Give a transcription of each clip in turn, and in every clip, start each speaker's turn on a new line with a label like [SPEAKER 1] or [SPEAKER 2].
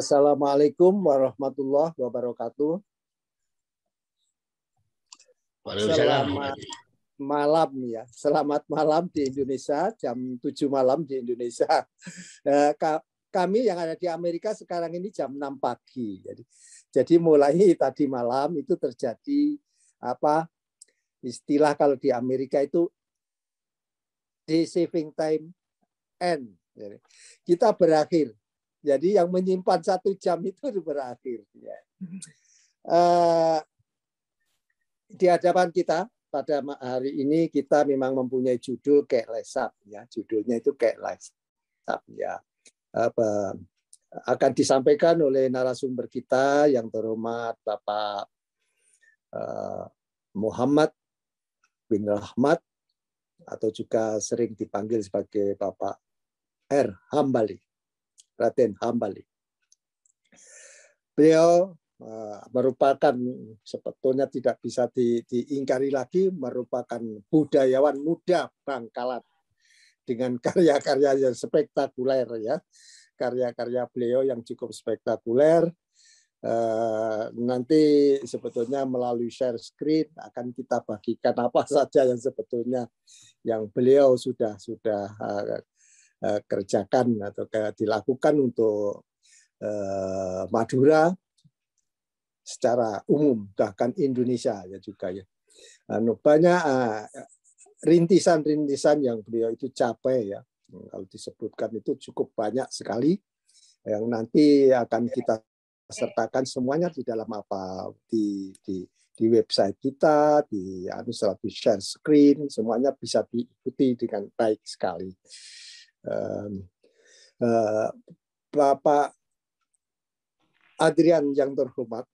[SPEAKER 1] Assalamualaikum warahmatullahi wabarakatuh. Selamat malam ya. Selamat malam di Indonesia, jam 7 malam di Indonesia. Eh, kami yang ada di Amerika sekarang ini jam 6 pagi. Jadi jadi mulai tadi malam itu terjadi apa istilah kalau di Amerika itu day saving time end. Kita berakhir jadi yang menyimpan satu jam itu berakhir. Ya. Uh, di hadapan kita pada hari ini kita memang mempunyai judul kayak lesap ya judulnya itu kayak lesap ya apa akan disampaikan oleh narasumber kita yang terhormat Bapak uh, Muhammad bin Rahmat atau juga sering dipanggil sebagai Bapak R. Hambali. Raden Hambali. Beliau uh, merupakan sebetulnya tidak bisa di, diingkari lagi merupakan budayawan muda Bangkalan dengan karya-karya yang spektakuler ya. Karya-karya beliau yang cukup spektakuler. Uh, nanti sebetulnya melalui share screen akan kita bagikan apa saja yang sebetulnya yang beliau sudah sudah Eh, kerjakan atau dilakukan untuk eh, Madura secara umum bahkan Indonesia ya juga ya. Anu, banyak eh, rintisan-rintisan yang beliau itu capai ya. Kalau disebutkan itu cukup banyak sekali yang nanti akan kita sertakan semuanya di dalam apa? Di di di website kita di anu di share screen semuanya bisa diikuti dengan baik sekali uh, Bapak Adrian yang terhormat,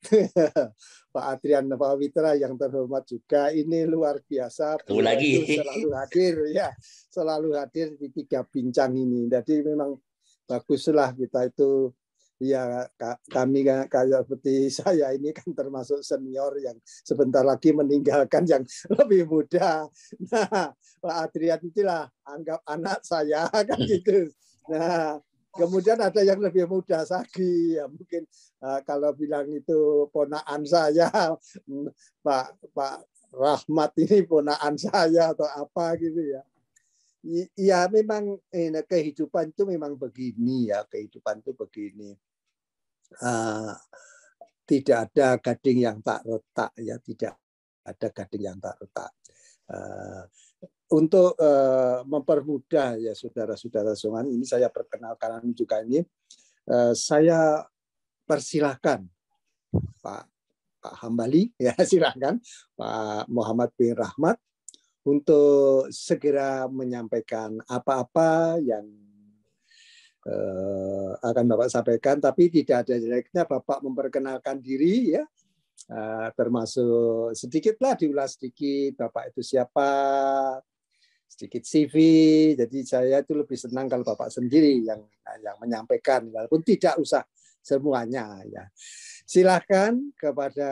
[SPEAKER 1] Pak Adrian Pak Witra yang terhormat juga ini luar biasa.
[SPEAKER 2] lagi.
[SPEAKER 1] Selalu hadir ya, selalu hadir di tiga bincang ini. Jadi memang baguslah kita itu ya kami kayak seperti saya ini kan termasuk senior yang sebentar lagi meninggalkan yang lebih muda. Nah, Pak Adrian itulah anggap anak saya kan gitu. Nah, kemudian ada yang lebih muda lagi ya mungkin uh, kalau bilang itu ponaan saya Pak Pak Rahmat ini ponaan saya atau apa gitu ya. Ya memang eh, kehidupan itu memang begini ya kehidupan itu begini. Uh, tidak ada gading yang tak retak ya tidak ada gading yang tak retak. Uh, untuk uh, mempermudah ya saudara-saudara semuanya ini saya perkenalkan juga ini. Uh, saya persilahkan Pak Pak Hambali ya silakan. Pak Muhammad bin Rahmat untuk segera menyampaikan apa-apa yang uh, akan Bapak sampaikan, tapi tidak ada jeleknya Bapak memperkenalkan diri ya, uh, termasuk sedikitlah diulas sedikit Bapak itu siapa, sedikit CV. Jadi saya itu lebih senang kalau Bapak sendiri yang yang menyampaikan, walaupun tidak usah semuanya ya. Silahkan kepada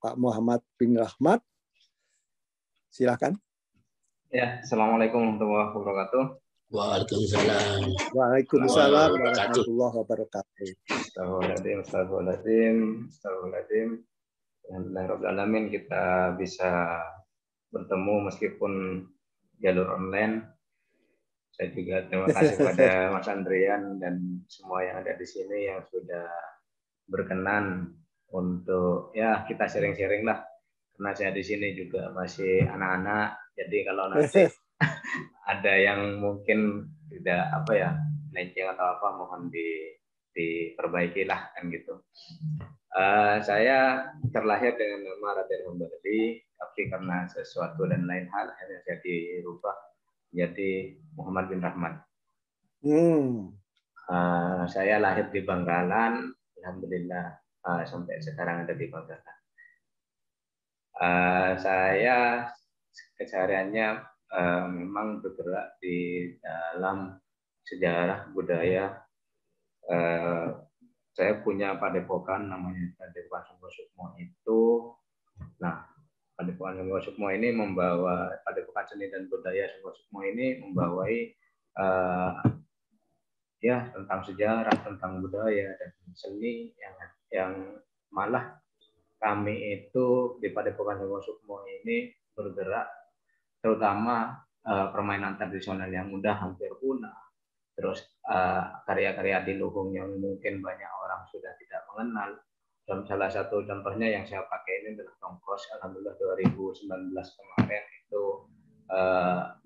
[SPEAKER 1] Pak Muhammad bin Rahmat. Silahkan.
[SPEAKER 3] Ya, Assalamualaikum warahmatullahi wabarakatuh.
[SPEAKER 2] Waalaikumsalam.
[SPEAKER 1] Waalaikumsalam warahmatullahi wabarakatuh.
[SPEAKER 3] Astagfirullahaladzim, astagfirullahaladzim, astagfirullahaladzim. Alhamdulillah kita bisa bertemu meskipun jalur online. Saya juga terima kasih pada Mas Andrian dan semua yang ada di sini yang sudah berkenan untuk ya kita sharing-sharing lah. Karena saya di sini juga masih anak-anak, jadi kalau nanti ada yang mungkin tidak apa ya lenceng atau apa mohon di diperbaiki lah kan gitu. Uh, saya terlahir dengan nama Raden Hambali, tapi karena sesuatu dan lain hal akhirnya saya dirubah jadi Muhammad bin Rahmat. Hmm. Uh, saya lahir di Bangkalan, alhamdulillah uh, sampai sekarang ada di Bangkalan. Uh, saya kesehariannya uh, memang bergerak di dalam sejarah budaya. Uh, saya punya padepokan namanya Padepokan Sungguh Sukmo itu. Nah, Padepokan Sungguh Sukmo ini membawa Padepokan Seni dan Budaya Sungguh Sukmo ini membawai uh, ya tentang sejarah, tentang budaya dan seni yang yang malah kami itu di Padepokan Dewa Sukmo ini bergerak terutama uh, permainan tradisional yang mudah hampir punah. Terus eh, karya-karya di Luhung yang mungkin banyak orang sudah tidak mengenal. Dan salah satu contohnya yang saya pakai ini adalah tongkos. Alhamdulillah 2019 kemarin itu uh,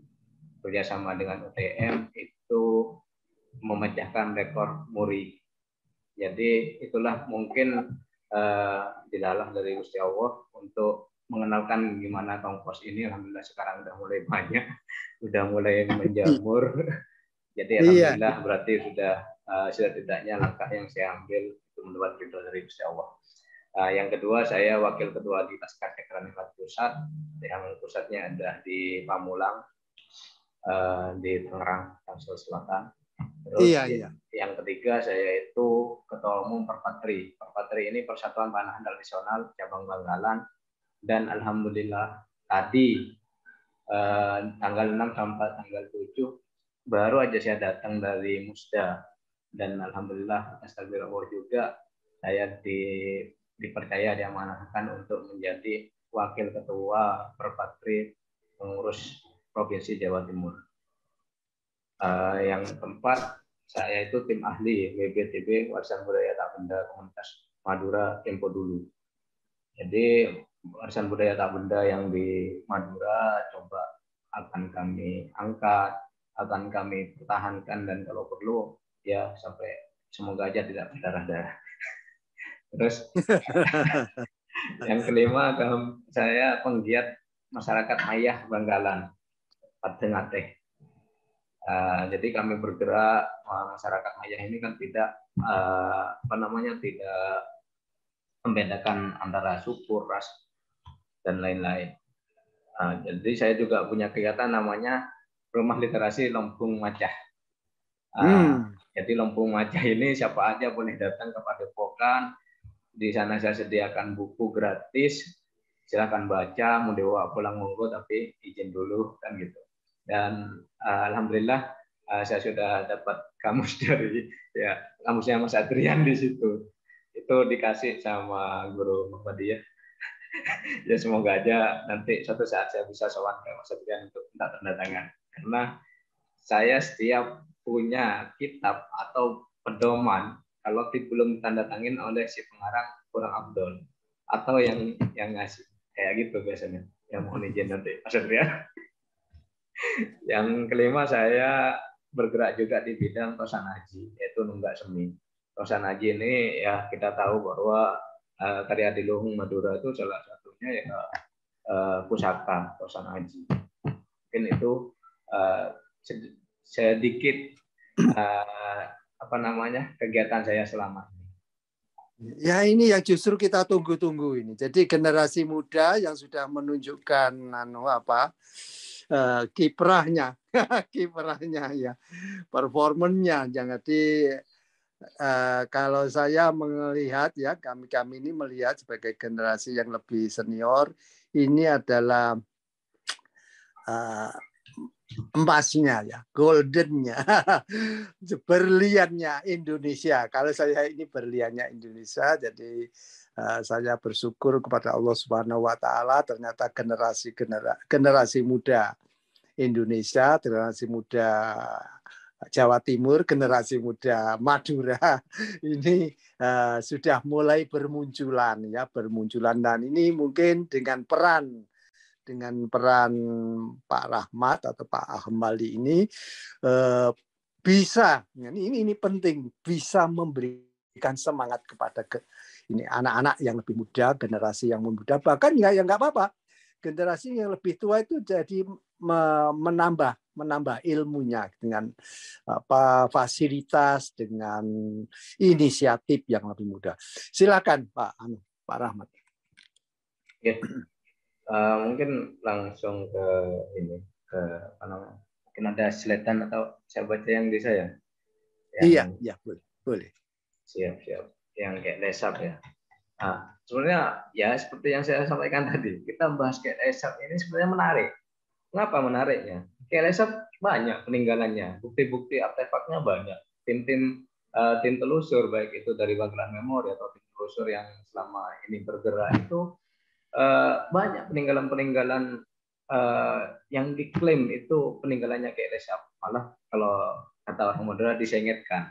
[SPEAKER 3] bekerjasama dengan UTM itu memecahkan rekor muri. Jadi itulah mungkin uh, dilalah dari Gusti Allah untuk mengenalkan gimana tongkos ini. Alhamdulillah sekarang udah mulai banyak, udah mulai menjamur. Jadi iya. alhamdulillah iya. berarti sudah uh, sudah tidaknya langkah yang saya ambil untuk mendapat ridho dari Gusti Allah. Uh, yang kedua saya wakil ketua di Laskar Kekranikat Pusat, yang pusatnya ada di Pamulang, uh, di Tangerang, Tangsel Selatan. Terus iya, iya. yang ketiga saya itu ketua umum Perpatri. Perpatri ini Persatuan Panahan Nasional cabang Banggalan dan alhamdulillah tadi eh, tanggal 6 sampai tanggal 7 baru aja saya datang dari Musda dan alhamdulillah Allah juga saya di, dipercaya diamanahkan untuk menjadi wakil ketua Perpatri pengurus Provinsi Jawa Timur. Uh, yang keempat, saya itu tim ahli WBTB Warisan Budaya Tak Benda Komunitas Madura Tempo dulu. Jadi warisan budaya tak benda yang di Madura coba akan kami angkat, akan kami pertahankan dan kalau perlu ya sampai semoga aja tidak berdarah-darah. Terus yang kelima saya penggiat masyarakat ayah Banggalan. Teh. Uh, jadi kami bergerak masyarakat Maya ini kan tidak uh, apa namanya tidak membedakan antara suku, ras dan lain-lain. Uh, jadi saya juga punya kegiatan namanya Rumah Literasi Lompung Macah. Uh, hmm. Jadi Lompung Macah ini siapa aja boleh datang ke Padepokan. Di sana saya sediakan buku gratis. Silakan baca, mau dibawa pulang monggo tapi izin dulu kan gitu dan uh, alhamdulillah uh, saya sudah dapat kamus dari ya kamusnya Mas Adrian di situ. Itu dikasih sama guru Muhammadiyah. Ya semoga aja nanti suatu saat saya bisa sowan ke Mas Adrian untuk minta tanda tangan karena saya setiap punya kitab atau pedoman kalau belum tanda tangin oleh si pengarang kurang abdul. Atau yang yang ngasih. Kayak gitu biasanya. Yang mohon izin nanti Mas Adrian yang kelima saya bergerak juga di bidang tosan haji yaitu nunggak semi. Tosan haji ini ya kita tahu bahwa uh, karya di Luhung Madura itu salah satunya ya uh, pusaka tosan haji. Mungkin itu uh, sedikit uh, apa namanya kegiatan saya selama ini.
[SPEAKER 1] Ya ini yang justru kita tunggu-tunggu ini. Jadi generasi muda yang sudah menunjukkan anu apa uh, kiprahnya, kiprahnya ya, performennya. Jadi uh, kalau saya melihat ya kami kami ini melihat sebagai generasi yang lebih senior ini adalah uh, emasnya ya, goldennya, berliannya Indonesia. Kalau saya ini berliannya Indonesia, jadi Eh, saya bersyukur kepada Allah Subhanahu wa taala ternyata generasi generasi muda Indonesia, generasi muda Jawa Timur, generasi muda Madura ini uh, sudah mulai bermunculan ya, bermunculan. Dan ini mungkin dengan peran dengan peran Pak Rahmat atau Pak Ahmali ini uh, bisa ini ini penting bisa memberikan semangat kepada ke, ini anak-anak yang lebih muda, generasi yang muda, bahkan ya yang nggak apa-apa. Generasi yang lebih tua itu jadi menambah menambah ilmunya dengan apa fasilitas dengan inisiatif yang lebih mudah. Silakan Pak Anu, Pak Rahmat.
[SPEAKER 3] Ya. Uh, mungkin langsung ke ini ke apa namanya? Mungkin ada sletan atau saya baca yang di saya.
[SPEAKER 1] Yang, iya, iya boleh, boleh.
[SPEAKER 3] Siap, siap yang kayak lesap ya. Nah, sebenarnya ya seperti yang saya sampaikan tadi, kita bahas kayak lesap ini sebenarnya menarik. Kenapa menariknya? Kayak lesap banyak peninggalannya, bukti-bukti artefaknya banyak. tim-tim uh, tim telusur baik itu dari Bangkalan Memori atau tim telusur yang selama ini bergerak itu uh, banyak peninggalan-peninggalan uh, yang diklaim itu peninggalannya kayak Lesap malah kalau kata orang modern disengetkan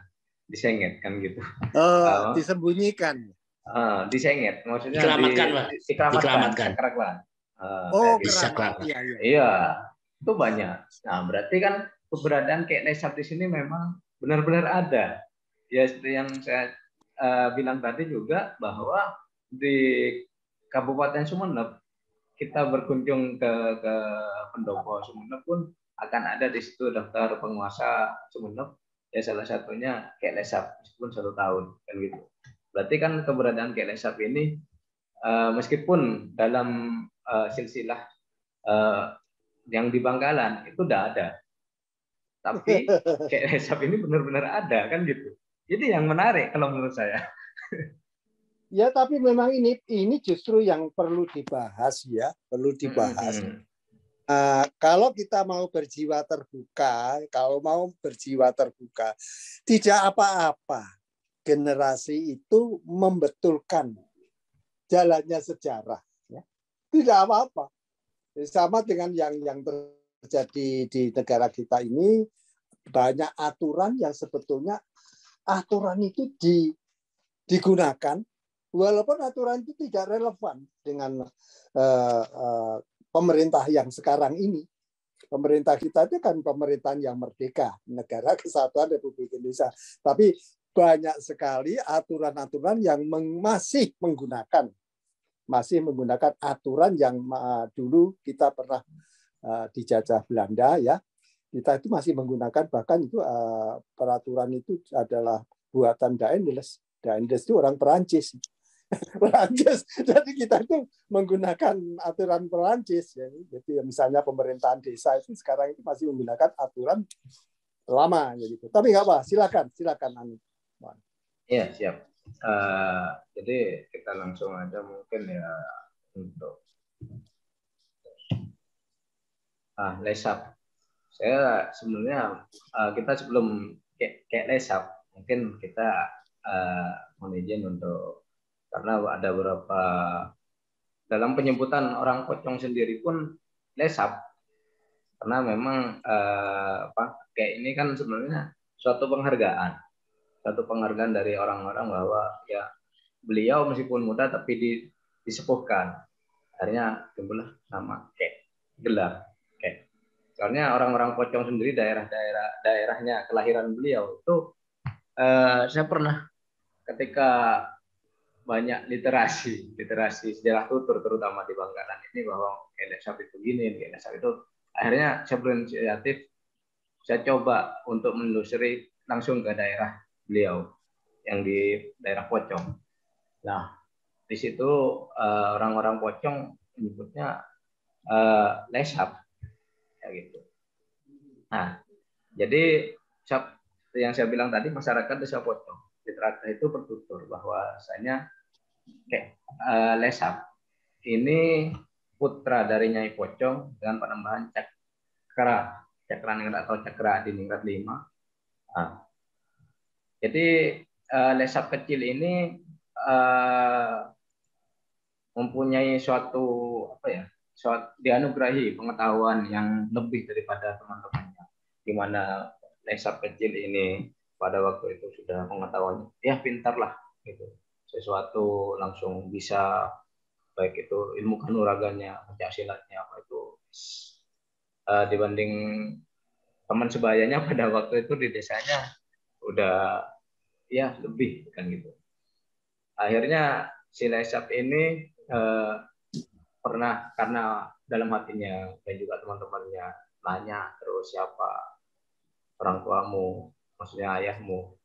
[SPEAKER 3] disengetkan gitu.
[SPEAKER 1] Oh, uh, disembunyikan.
[SPEAKER 3] Uh, disenget maksudnya
[SPEAKER 2] dikelamatkan di, Pak. dikelamatkan,
[SPEAKER 3] dikelamatkan.
[SPEAKER 1] Uh, oh bisa
[SPEAKER 3] iya, iya. iya itu banyak. Nah berarti kan keberadaan kayak Lesap di sini memang benar-benar ada. Ya seperti yang saya uh, bilang tadi juga bahwa di Kabupaten Sumeneb kita berkunjung ke, ke pendopo Sumeneb pun akan ada di situ daftar penguasa Sumeneb ya salah satunya kayak Lesap meskipun satu tahun kan gitu berarti kan keberadaan kayak Lesap ini uh, meskipun dalam uh, silsilah uh, yang di Bangkalan itu udah ada tapi kayak Lesap ini benar-benar ada kan gitu itu yang menarik kalau menurut saya.
[SPEAKER 1] Ya, tapi memang ini ini justru yang perlu dibahas ya, perlu dibahas. Hmm. Uh, kalau kita mau berjiwa terbuka, kalau mau berjiwa terbuka, tidak apa-apa. Generasi itu membetulkan jalannya sejarah. Ya. Tidak apa-apa. Sama dengan yang yang terjadi di negara kita ini, banyak aturan yang sebetulnya aturan itu di, digunakan walaupun aturan itu tidak relevan dengan uh, uh, pemerintah yang sekarang ini. Pemerintah kita itu kan pemerintahan yang merdeka, negara kesatuan Republik Indonesia. Tapi banyak sekali aturan-aturan yang masih menggunakan masih menggunakan aturan yang dulu kita pernah uh, dijajah Belanda ya kita itu masih menggunakan bahkan itu uh, peraturan itu adalah buatan Daendels. Daendels itu orang Perancis. Perancis. Jadi kita itu menggunakan aturan Perancis. Ya. Jadi misalnya pemerintahan desa itu sekarang itu masih menggunakan aturan lama gitu. Tapi nggak apa, silakan, silakan Ani.
[SPEAKER 3] Iya siap. Uh, jadi kita langsung aja mungkin ya untuk ah lesap saya sebenarnya uh, kita sebelum kayak, kayak lesap mungkin kita uh, mohon izin untuk karena ada beberapa dalam penyebutan orang pocong sendiri pun lesap. Karena memang uh, apa kayak ini kan sebenarnya suatu penghargaan. Suatu penghargaan dari orang-orang bahwa ya beliau meskipun muda tapi di, disepuhkan. Akhirnya timbullah nama kayak gelar Soalnya orang-orang Pocong sendiri daerah-daerah daerahnya kelahiran beliau itu eh, saya pernah ketika banyak literasi, literasi sejarah tutur terutama di Bangkalan ini bahwa NSF itu gini, NSF itu akhirnya saya berinisiatif saya coba untuk menelusuri langsung ke daerah beliau yang di daerah Pocong. Nah, di situ eh, orang-orang Pocong menyebutnya uh, lesap gitu. Nah, jadi yang saya bilang tadi masyarakat desa Pocong Citrata itu bertutur bahwa kayak uh, Lesap ini putra dari Nyai Pocong dengan penambahan cakra cakra ningrat atau cakra di ningrat lima. Nah, jadi uh, Lesap kecil ini uh, mempunyai suatu apa ya dianugerahi pengetahuan yang lebih daripada teman-temannya. Di mana Lesap kecil ini pada waktu itu sudah pengetahuan ya pintar lah gitu. Sesuatu langsung bisa baik itu ilmu kanuragannya, pencak silatnya apa itu. Uh, dibanding teman sebayanya pada waktu itu di desanya udah ya lebih kan gitu. Akhirnya si Lesap ini uh, pernah karena dalam hatinya dan juga teman-temannya nanya terus siapa orang tuamu maksudnya ayahmu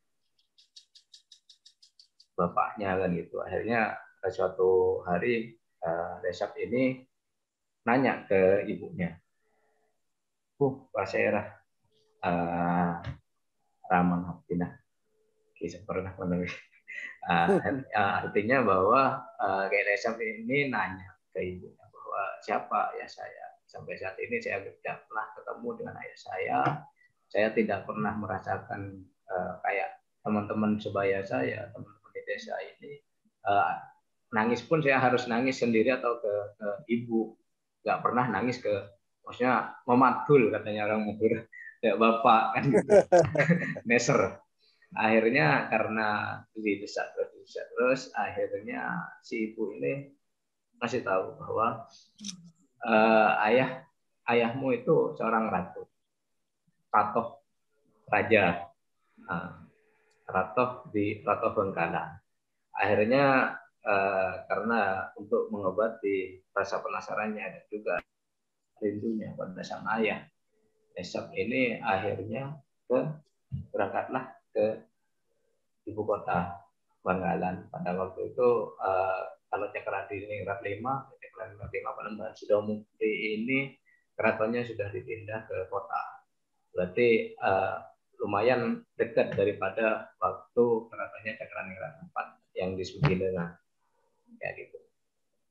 [SPEAKER 3] bapaknya kan gitu. Akhirnya suatu hari uh, Resap ini nanya ke ibunya uh Pak Syerah uh, Raman Hapinah kisah pernah menemui uh, artinya bahwa uh, kayak Resap ini nanya ke ibunya bahwa siapa ya saya? Sampai saat ini saya tidak pernah ketemu dengan ayah saya. Saya tidak pernah merasakan uh, kayak teman-teman sebaya saya teman-teman di desa ini uh, nangis pun saya harus nangis sendiri atau ke, ke ibu. Nggak pernah nangis ke maksudnya memadul katanya orang Madura kayak bapak kan gitu. neser akhirnya karena didesak terus didesak terus akhirnya si ibu ini masih tahu bahwa uh, ayah ayahmu itu seorang ratu ratoh raja. Nah, ratoh di ratoh Bengkala akhirnya uh, karena untuk mengobati rasa penasarannya dan juga rindunya pada sang ayah Esok ini akhirnya ke berangkatlah ke ibu kota Bangkalan. Pada waktu itu uh, kalau Cakradi ini Rat 5, Cakradi Rat 5 Panembahan Sidomukti ini keratonnya sudah dipindah ke kota. Berarti uh, lumayan dekat daripada waktu keratonnya Cakradi Rat 4 yang disebut dengan kayak gitu.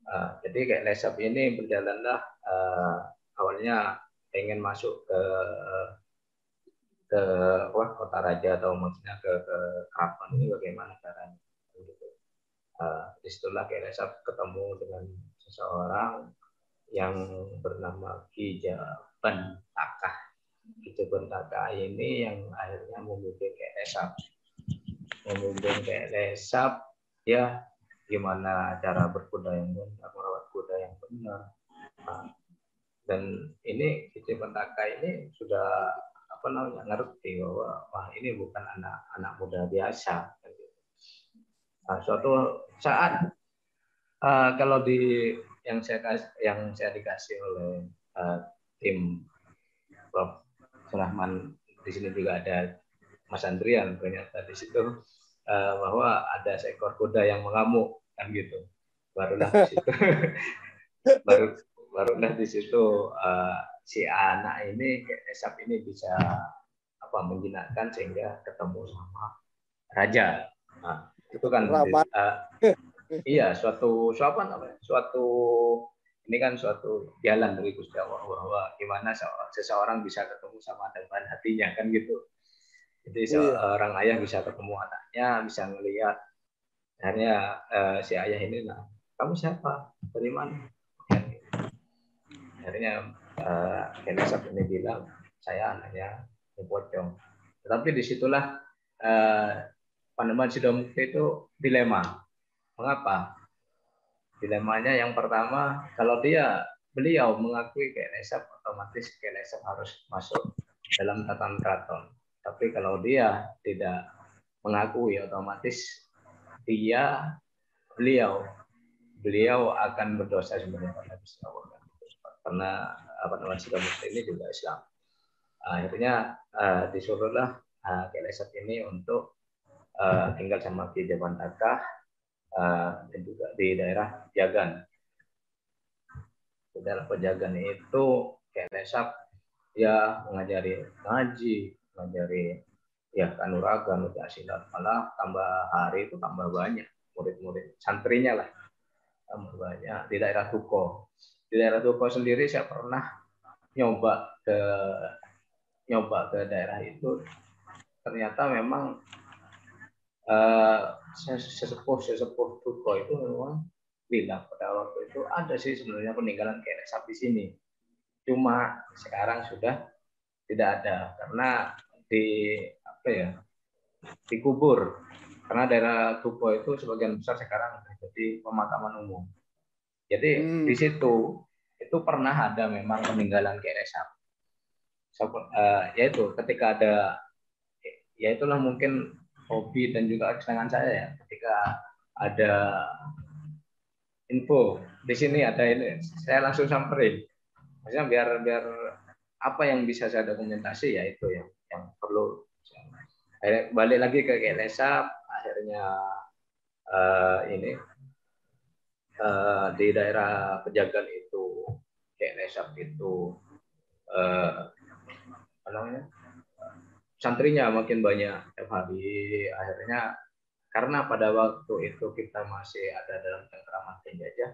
[SPEAKER 3] Uh, jadi kayak lesap ini berjalanlah uh, awalnya pengen masuk ke ke wah kota raja atau maksudnya ke, ke keraton ini bagaimana caranya gitu. Uh, di situlah Kelesap ketemu dengan seseorang yang bernama Ki Jaban Takah. Jaban Takah ini yang akhirnya membimbing Kelesap. Membimbing Kelesap ya gimana cara berkuda yang benar, merawat kuda yang benar. Nah, dan ini Cici Pentaka ini sudah apa namanya ngerti bahwa wah ini bukan anak-anak muda biasa. Nah, suatu saat uh, kalau di yang saya yang saya dikasih oleh uh, tim Prof. Surahman di sini juga ada Mas Andrian ternyata di situ uh, bahwa ada seekor kuda yang mengamuk kan gitu barulah di situ baru barulah di situ uh, si anak ini Esap ini bisa apa menjinakkan sehingga ketemu sama raja. Nah, itu kan uh, iya suatu suatu apa? Suatu ini kan suatu jalan dari Gusti Allah bahwa gimana seseorang bisa ketemu sama dengan hatinya kan gitu. Jadi iya. seorang ayah bisa ketemu anaknya, bisa melihat akhirnya uh, si ayah ini nah kamu siapa dari mana akhirnya uh, ini bilang saya anaknya Pocong. Tetapi di situlah uh, Panembahan Sidomukti itu dilema. Mengapa? Dilemanya yang pertama, kalau dia beliau mengakui Kenesap, otomatis Kenesap harus masuk dalam tatanan keraton. Tapi kalau dia tidak mengakui, otomatis dia beliau beliau akan berdosa sebenarnya pada karena apa namanya sikap muslim ini juga Islam. Akhirnya uh, disuruhlah uh, Kelesat ini untuk uh, tinggal sama Ki Jaban Takah uh, dan juga di daerah Jagan. Di daerah Pejagan itu Kelesat ya mengajari ngaji, mengajari ya kanuragan, silat malah tambah hari itu tambah banyak. Murid-murid santrinya lah tambah banyak. Di daerah Tuko di daerah Tuko sendiri saya pernah nyoba ke nyoba ke daerah itu. Ternyata memang uh, sesepuh sesepuh Tuko itu memang bilang pada waktu itu ada sih sebenarnya peninggalan kayak sapi sini cuma sekarang sudah tidak ada karena di apa ya dikubur karena daerah Tuko itu sebagian besar sekarang jadi pemakaman umum jadi hmm. di situ itu pernah ada memang peninggalan KRSAP. So, uh, yaitu ketika ada ya itulah mungkin hobi dan juga kesenangan saya ya. Ketika ada info di sini ada ini saya langsung samperin. Maksudnya biar biar apa yang bisa saya dokumentasi ya itu yang yang perlu. Balik lagi ke KLSAP akhirnya uh, ini uh, di daerah Pejagan itu Nesap itu uh, apa namanya santrinya makin banyak tiap akhirnya karena pada waktu itu kita masih ada dalam cengkraman penjajah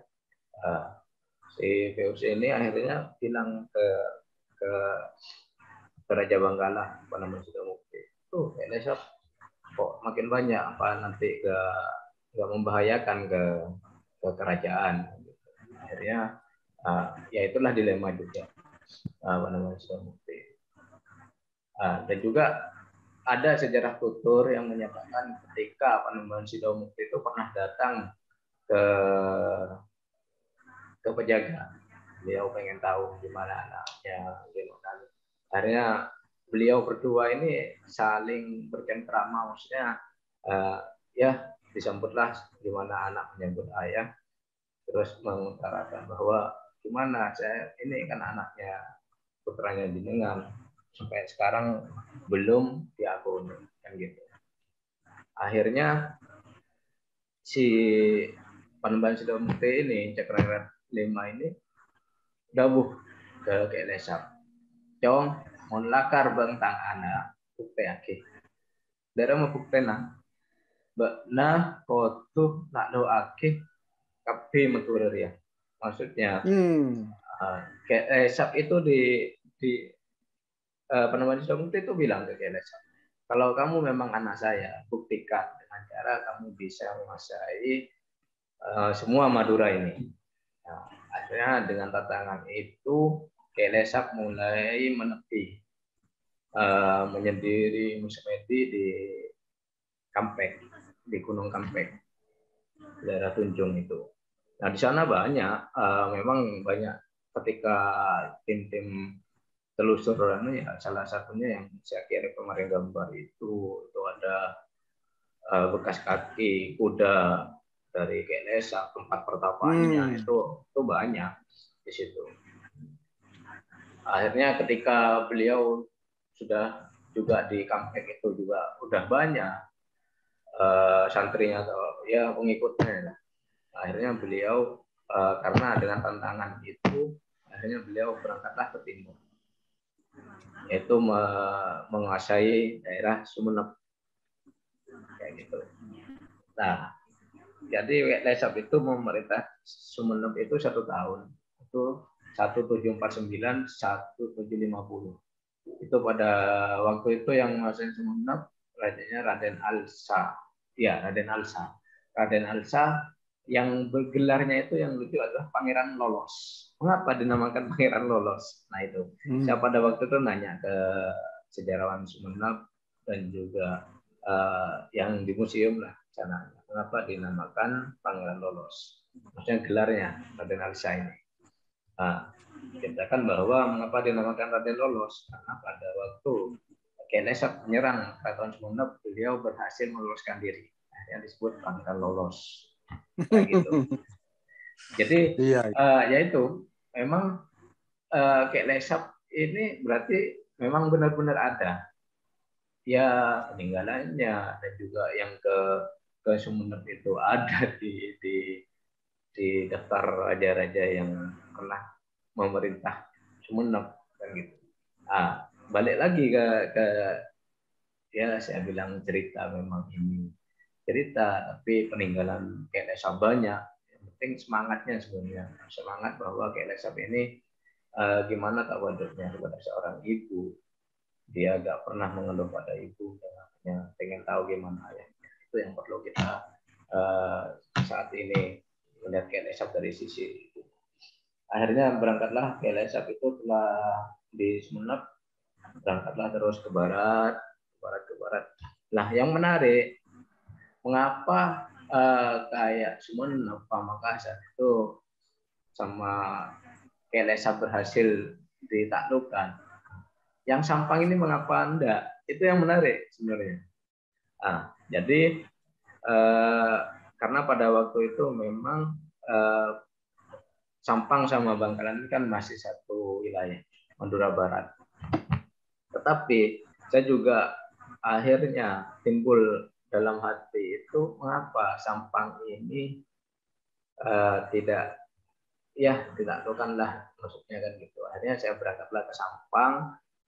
[SPEAKER 3] uh, si VOC ini akhirnya bilang ke ke, ke Raja Banggala namanya sudah mukti. Tuh Nesap kok makin banyak apa nanti ke nggak membahayakan ke ke kerajaan. Akhirnya uh, ya itulah dilema juga uh, apa namanya Mukti uh, dan juga ada sejarah tutur yang menyatakan ketika Panembahan Sidomukti itu pernah datang ke ke penjaga beliau pengen tahu gimana anaknya gimana. Akhirnya beliau berdua ini saling bercengkrama maksudnya uh, ya disambutlah gimana anak menyambut ayah. Terus mengutarakan bahwa gimana saya ini kan anaknya putranya jenengan sampai sekarang belum diakuni kan gitu. Akhirnya si Panembahan Sidomukti ini Cakrawala lima ini dawuh ke kelesap cong mon lakar bentang anak bukti ake dari mau bukti nah nah kotu nak do ake kapi meturir ya maksudnya hmm. uh, kelesap itu di di uh, penemuan bukti itu bilang ke kelesap kalau kamu memang anak saya buktikan dengan cara kamu bisa menguasai uh, semua Madura ini Nah, akhirnya dengan tantangan itu Kelesap mulai menepi uh, menyendiri musemedi di Kampek di Gunung Kampek daerah Tunjung itu. Nah di sana banyak memang banyak ketika tim-tim telusur ya salah satunya yang saya kira kemarin gambar itu itu ada uh, bekas kaki kuda dari GNS tempat pertapaannya hmm. itu itu banyak di situ. Akhirnya ketika beliau sudah juga di kampek itu juga udah banyak uh, santrinya atau ya pengikutnya. Akhirnya beliau uh, karena dengan tantangan itu akhirnya beliau berangkatlah ke timur yaitu me menguasai daerah Sumeneb kayak gitu. Nah, jadi Lesap itu memerintah Sumeneb itu satu tahun. Itu 1749 1750. Itu pada waktu itu yang menguasai Sumeneb rajanya Raden Alsa. Ya, Raden Alsa. Raden Alsa yang bergelarnya itu yang lucu adalah Pangeran Lolos. Mengapa dinamakan Pangeran Lolos? Nah itu. Hmm. Saya pada waktu itu nanya ke sejarawan Sumeneb dan juga uh, yang di museum lah sana mengapa dinamakan Pangeran Lolos. Maksudnya gelarnya Raden Alisa ini. Nah, kan bahwa mengapa dinamakan Raden Lolos? Karena pada waktu Kenesap menyerang Keraton Sumeneb, beliau berhasil meloloskan diri. Yang disebut Pangeran Lolos. Nah, gitu. Jadi iya, iya. Uh, ya itu memang uh, Kelesap ini berarti memang benar-benar ada ya peninggalannya dan juga yang ke ke Sumeneb itu ada di di di daftar raja-raja yang pernah memerintah Sumeneb kan gitu. Ah, balik lagi ke ke ya saya bilang cerita memang ini cerita tapi peninggalan kayak banyak. Yang penting semangatnya sebenarnya. Semangat bahwa kayak ini uh, gimana tawaduknya kepada seorang ibu. Dia gak pernah mengeluh pada ibu hanya pengen tahu gimana ayahnya. Itu yang perlu kita uh, saat ini melihat KLSAP dari sisi itu. Akhirnya berangkatlah KLSAP itu telah di Sumeneb, berangkatlah terus ke barat, ke barat ke barat. Nah, yang menarik, mengapa uh, kayak Sumeneb, Pamekasan itu sama KLSAP berhasil ditaklukkan. Yang Sampang ini mengapa enggak? Itu yang menarik sebenarnya. Nah, jadi eh, karena pada waktu itu memang eh, Sampang sama Bangkalan ini kan masih satu wilayah Madura Barat. Tetapi saya juga akhirnya timbul dalam hati itu mengapa Sampang ini uh, tidak ya tidak lah maksudnya kan gitu. Akhirnya saya berangkatlah ke Sampang,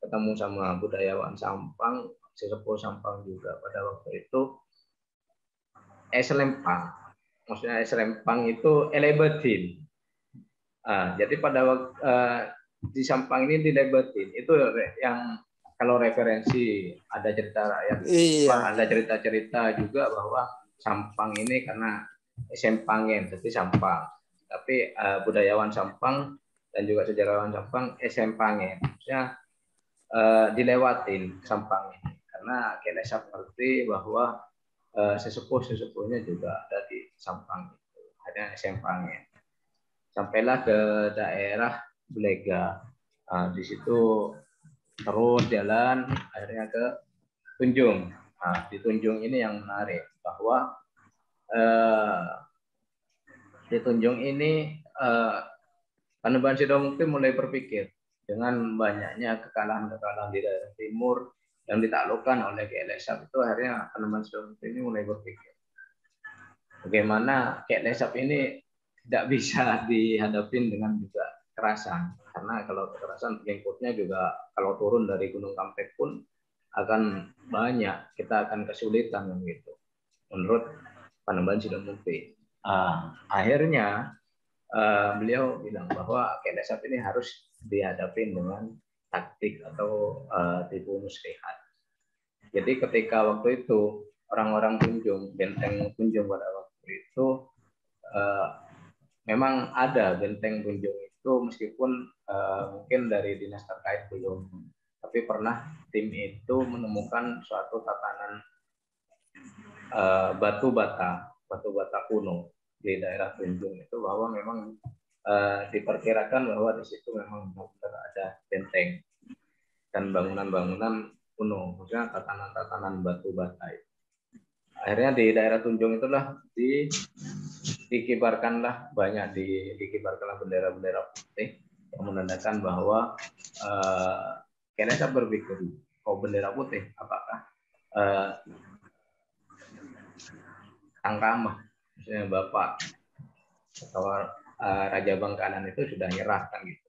[SPEAKER 3] ketemu sama budayawan Sampang, sesepuh Sampang juga pada waktu itu es lempang maksudnya es lempang itu elebetin ah, jadi pada waktu uh, di Sampang ini dilebetin itu yang kalau referensi ada cerita rakyat,
[SPEAKER 1] Iya.
[SPEAKER 3] ada cerita-cerita juga bahwa Sampang ini karena Sempangen, jadi Sampang. Tapi uh, budayawan Sampang dan juga sejarawan Sampang Sempangen. Maksudnya uh, dilewatin Sampang ini karena Kelesap ngerti bahwa uh, sesepuh-sesepuhnya juga ada di Sampang itu. Ada Sempangen. Sampailah ke daerah Bulega. Nah, di situ terus jalan akhirnya ke Tunjung. Nah, di Tunjung ini yang menarik bahwa eh, di Tunjung ini eh, Panembahan Sidomukti mulai berpikir dengan banyaknya kekalahan-kekalahan di daerah timur yang ditaklukkan oleh KLSAP itu akhirnya Panembahan Sidomukti ini mulai berpikir bagaimana KLSAP ini tidak bisa dihadapin dengan juga kekerasan karena kalau kekerasan pengikutnya juga kalau turun dari Gunung Kampek pun akan banyak kita akan kesulitan gitu menurut Panembahan Sidomukti. Uh, akhirnya uh, beliau bilang bahwa Kedesap ini harus dihadapin dengan taktik atau uh, tipu muslihat. Jadi ketika waktu itu orang-orang Tunjung, benteng Tunjung pada waktu itu uh, memang ada benteng Tunjung itu meskipun uh, mungkin dari dinas terkait belum, tapi pernah tim itu menemukan suatu tatanan uh, batu bata, batu bata kuno di daerah Tunjung itu bahwa memang uh, diperkirakan bahwa di situ memang ada benteng dan bangunan-bangunan kuno, maksudnya tatanan-tatanan batu bata itu. Akhirnya di daerah Tunjung itulah di dikibarkanlah banyak di, dikibarkanlah bendera-bendera putih yang menandakan bahwa uh, Kenesa berpikir, oh bendera putih, apakah uh, Kang Rama, misalnya Bapak atau uh, Raja Bangkalan itu sudah nyerah kan gitu.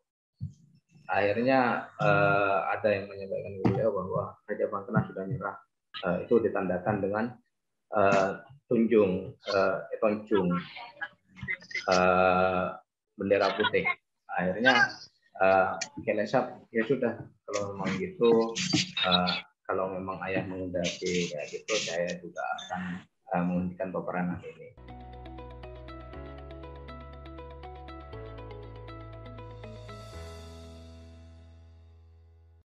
[SPEAKER 3] Akhirnya uh, ada yang menyampaikan ke beliau bahwa Raja Bangkalan sudah nyerah. Uh, itu ditandakan dengan uh, tunjung, uh, tunjung uh, bendera putih. Akhirnya uh, Kelesap ya sudah kalau memang gitu, uh, kalau memang ayah menghendaki kayak gitu, saya juga akan uh, menghentikan peperangan ini.